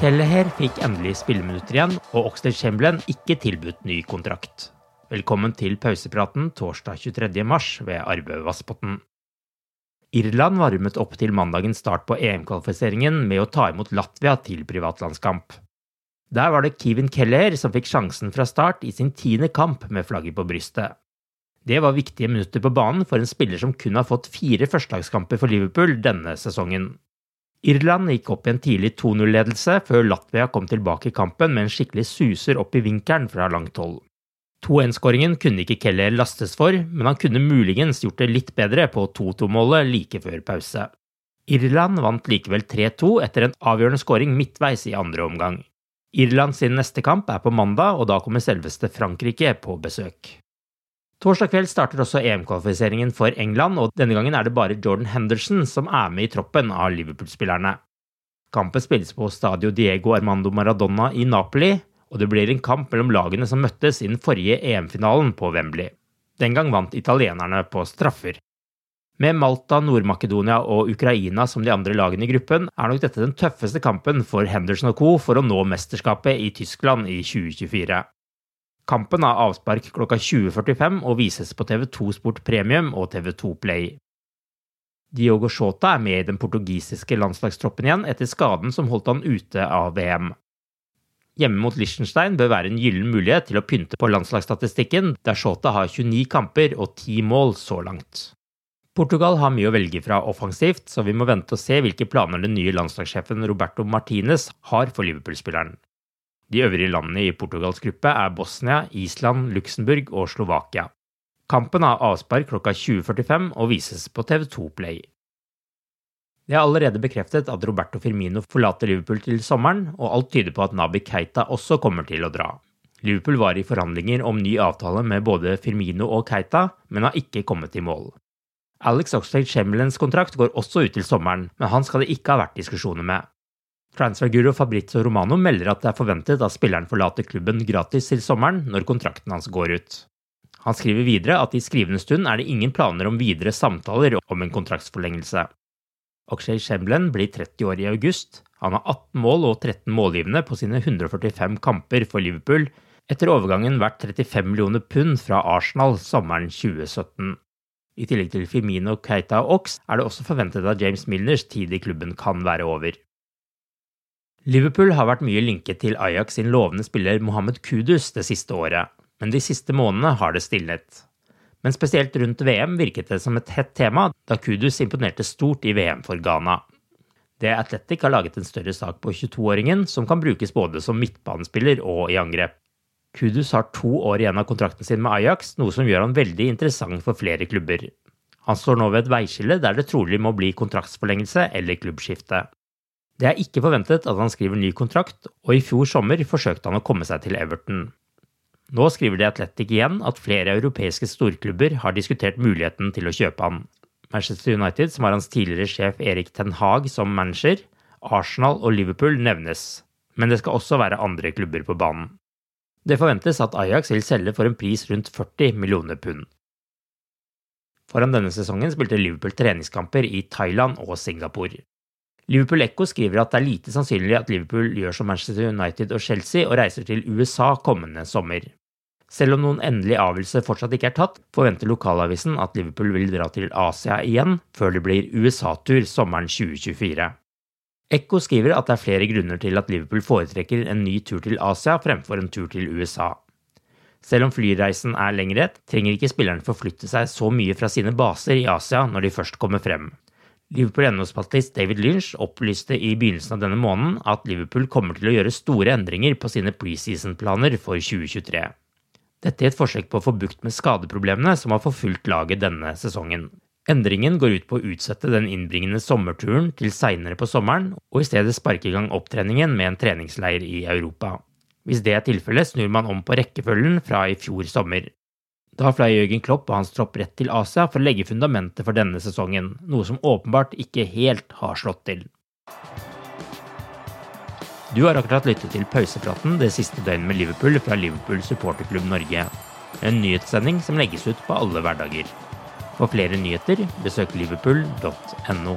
Kelleher fikk endelig spilleminutter igjen, og Oxlade Chamberlain ikke tilbudt ny kontrakt. Velkommen til pausepraten torsdag 23. mars ved Arve Vassbotn. Irland varmet opp til mandagens start på EM-kvalifiseringen med å ta imot Latvia til privatlandskamp. Der var det Kevin Keller som fikk sjansen fra start i sin tiende kamp med flagget på brystet. Det var viktige minutter på banen for en spiller som kun har fått fire førstelagskamper for Liverpool denne sesongen. Irland gikk opp i en tidlig 2-0-ledelse før Latvia kom tilbake i kampen med en skikkelig suser opp i vinkelen fra langt hold. 2-1-skåringen kunne ikke Keller lastes for, men han kunne muligens gjort det litt bedre på 2-2-målet like før pause. Irland vant likevel 3-2 etter en avgjørende skåring midtveis i andre omgang. Irland sin neste kamp er på mandag, og da kommer selveste Frankrike på besøk. Torsdag kveld starter også EM-kvalifiseringen for England, og denne gangen er det bare Jordan Henderson som er med i troppen av Liverpool-spillerne. Kampen spilles på Stadio Diego Armando Maradona i Napoli, og det blir en kamp mellom lagene som møttes i den forrige EM-finalen på Wembley. Den gang vant italienerne på straffer. Med Malta, Nord-Makedonia og Ukraina som de andre lagene i gruppen, er nok dette den tøffeste kampen for Henderson og co. for å nå mesterskapet i Tyskland i 2024. Kampen har avspark klokka 20.45 og vises på TV2 Sport Premium og TV2 Play. Diogo Shota er med i den portugisiske landslagstroppen igjen etter skaden som holdt han ute av VM. Hjemme mot Liechtenstein bør være en gyllen mulighet til å pynte på landslagsstatistikken, der Shota har 29 kamper og 10 mål så langt. Portugal har mye å velge fra offensivt, så vi må vente og se hvilke planer den nye landslagssjefen Roberto Martinez har for Liverpool-spilleren. De øvrige landene i Portugals gruppe er Bosnia, Island, Luxembourg og Slovakia. Kampen har avspark klokka 20.45 og vises på TV2 Play. Det er allerede bekreftet at Roberto Firmino forlater Liverpool til sommeren, og alt tyder på at Nabi Keita også kommer til å dra. Liverpool var i forhandlinger om ny avtale med både Firmino og Keita, men har ikke kommet i mål. Alex Oxlade Chamberlains kontrakt går også ut til sommeren, men han skal det ikke ha vært diskusjoner med. Transferguru Fabrizio Romano melder at det er forventet at spilleren forlater klubben gratis til sommeren når kontrakten hans går ut. Han skriver videre at i skrivende stund er det ingen planer om videre samtaler om en kontraktsforlengelse. Akshay Chamberlain blir 30 år i august. Han har 18 mål og 13 målgivende på sine 145 kamper for Liverpool, etter overgangen verdt 35 millioner pund fra Arsenal sommeren 2017. I tillegg til Firmino, Keita og Ox er det også forventet at James Milners tid i klubben kan være over. Liverpool har vært mye linket til Ajax sin lovende spiller Mohammed Kudus det siste året, men de siste månedene har det stilnet men spesielt rundt VM virket det som et hett tema da Kudus imponerte stort i VM for Ghana. Det Athletic har laget en større sak på 22-åringen, som kan brukes både som midtbanespiller og i angrep. Kudus har to år igjen av kontrakten sin med Ajax, noe som gjør han veldig interessant for flere klubber. Han står nå ved et veiskille der det trolig må bli kontraktsforlengelse eller klubbskifte. Det er ikke forventet at han skriver ny kontrakt, og i fjor sommer forsøkte han å komme seg til Everton. Nå skriver The Athletic igjen at flere europeiske storklubber har diskutert muligheten til å kjøpe han. Manchester United, som har hans tidligere sjef Erik Ten Hag som manager, Arsenal og Liverpool nevnes, men det skal også være andre klubber på banen. Det forventes at Ajax vil selge for en pris rundt 40 millioner pund. Foran denne sesongen spilte Liverpool treningskamper i Thailand og Singapore. Liverpool Echo skriver at det er lite sannsynlig at Liverpool gjør som Manchester United og Chelsea og reiser til USA kommende sommer. Selv om noen endelig avgjørelse fortsatt ikke er tatt, forventer lokalavisen at Liverpool vil dra til Asia igjen før det blir USA-tur sommeren 2024. Ekko skriver at det er flere grunner til at Liverpool foretrekker en ny tur til Asia fremfor en tur til USA. Selv om flyreisen er lengre, trenger ikke spillerne forflytte seg så mye fra sine baser i Asia når de først kommer frem. Liverpool-NO-spaltist David Lynch opplyste i begynnelsen av denne måneden at Liverpool kommer til å gjøre store endringer på sine preseason-planer for 2023. Dette i et forsøk på å få bukt med skadeproblemene som har forfulgt laget denne sesongen. Endringen går ut på å utsette den innbringende sommerturen til seinere på sommeren, og i stedet sparke i gang opptreningen med en treningsleir i Europa. Hvis det er tilfellet, snur man om på rekkefølgen fra i fjor sommer. Da fløy Jørgen Klopp og hans tropp rett til Asia for å legge fundamentet for denne sesongen, noe som åpenbart ikke helt har slått til. Du har akkurat lyttet til pausepraten det siste døgnet med Liverpool fra Liverpool supporterklubb Norge. En nyhetssending som legges ut på alle hverdager. For flere nyheter, besøk liverpool.no.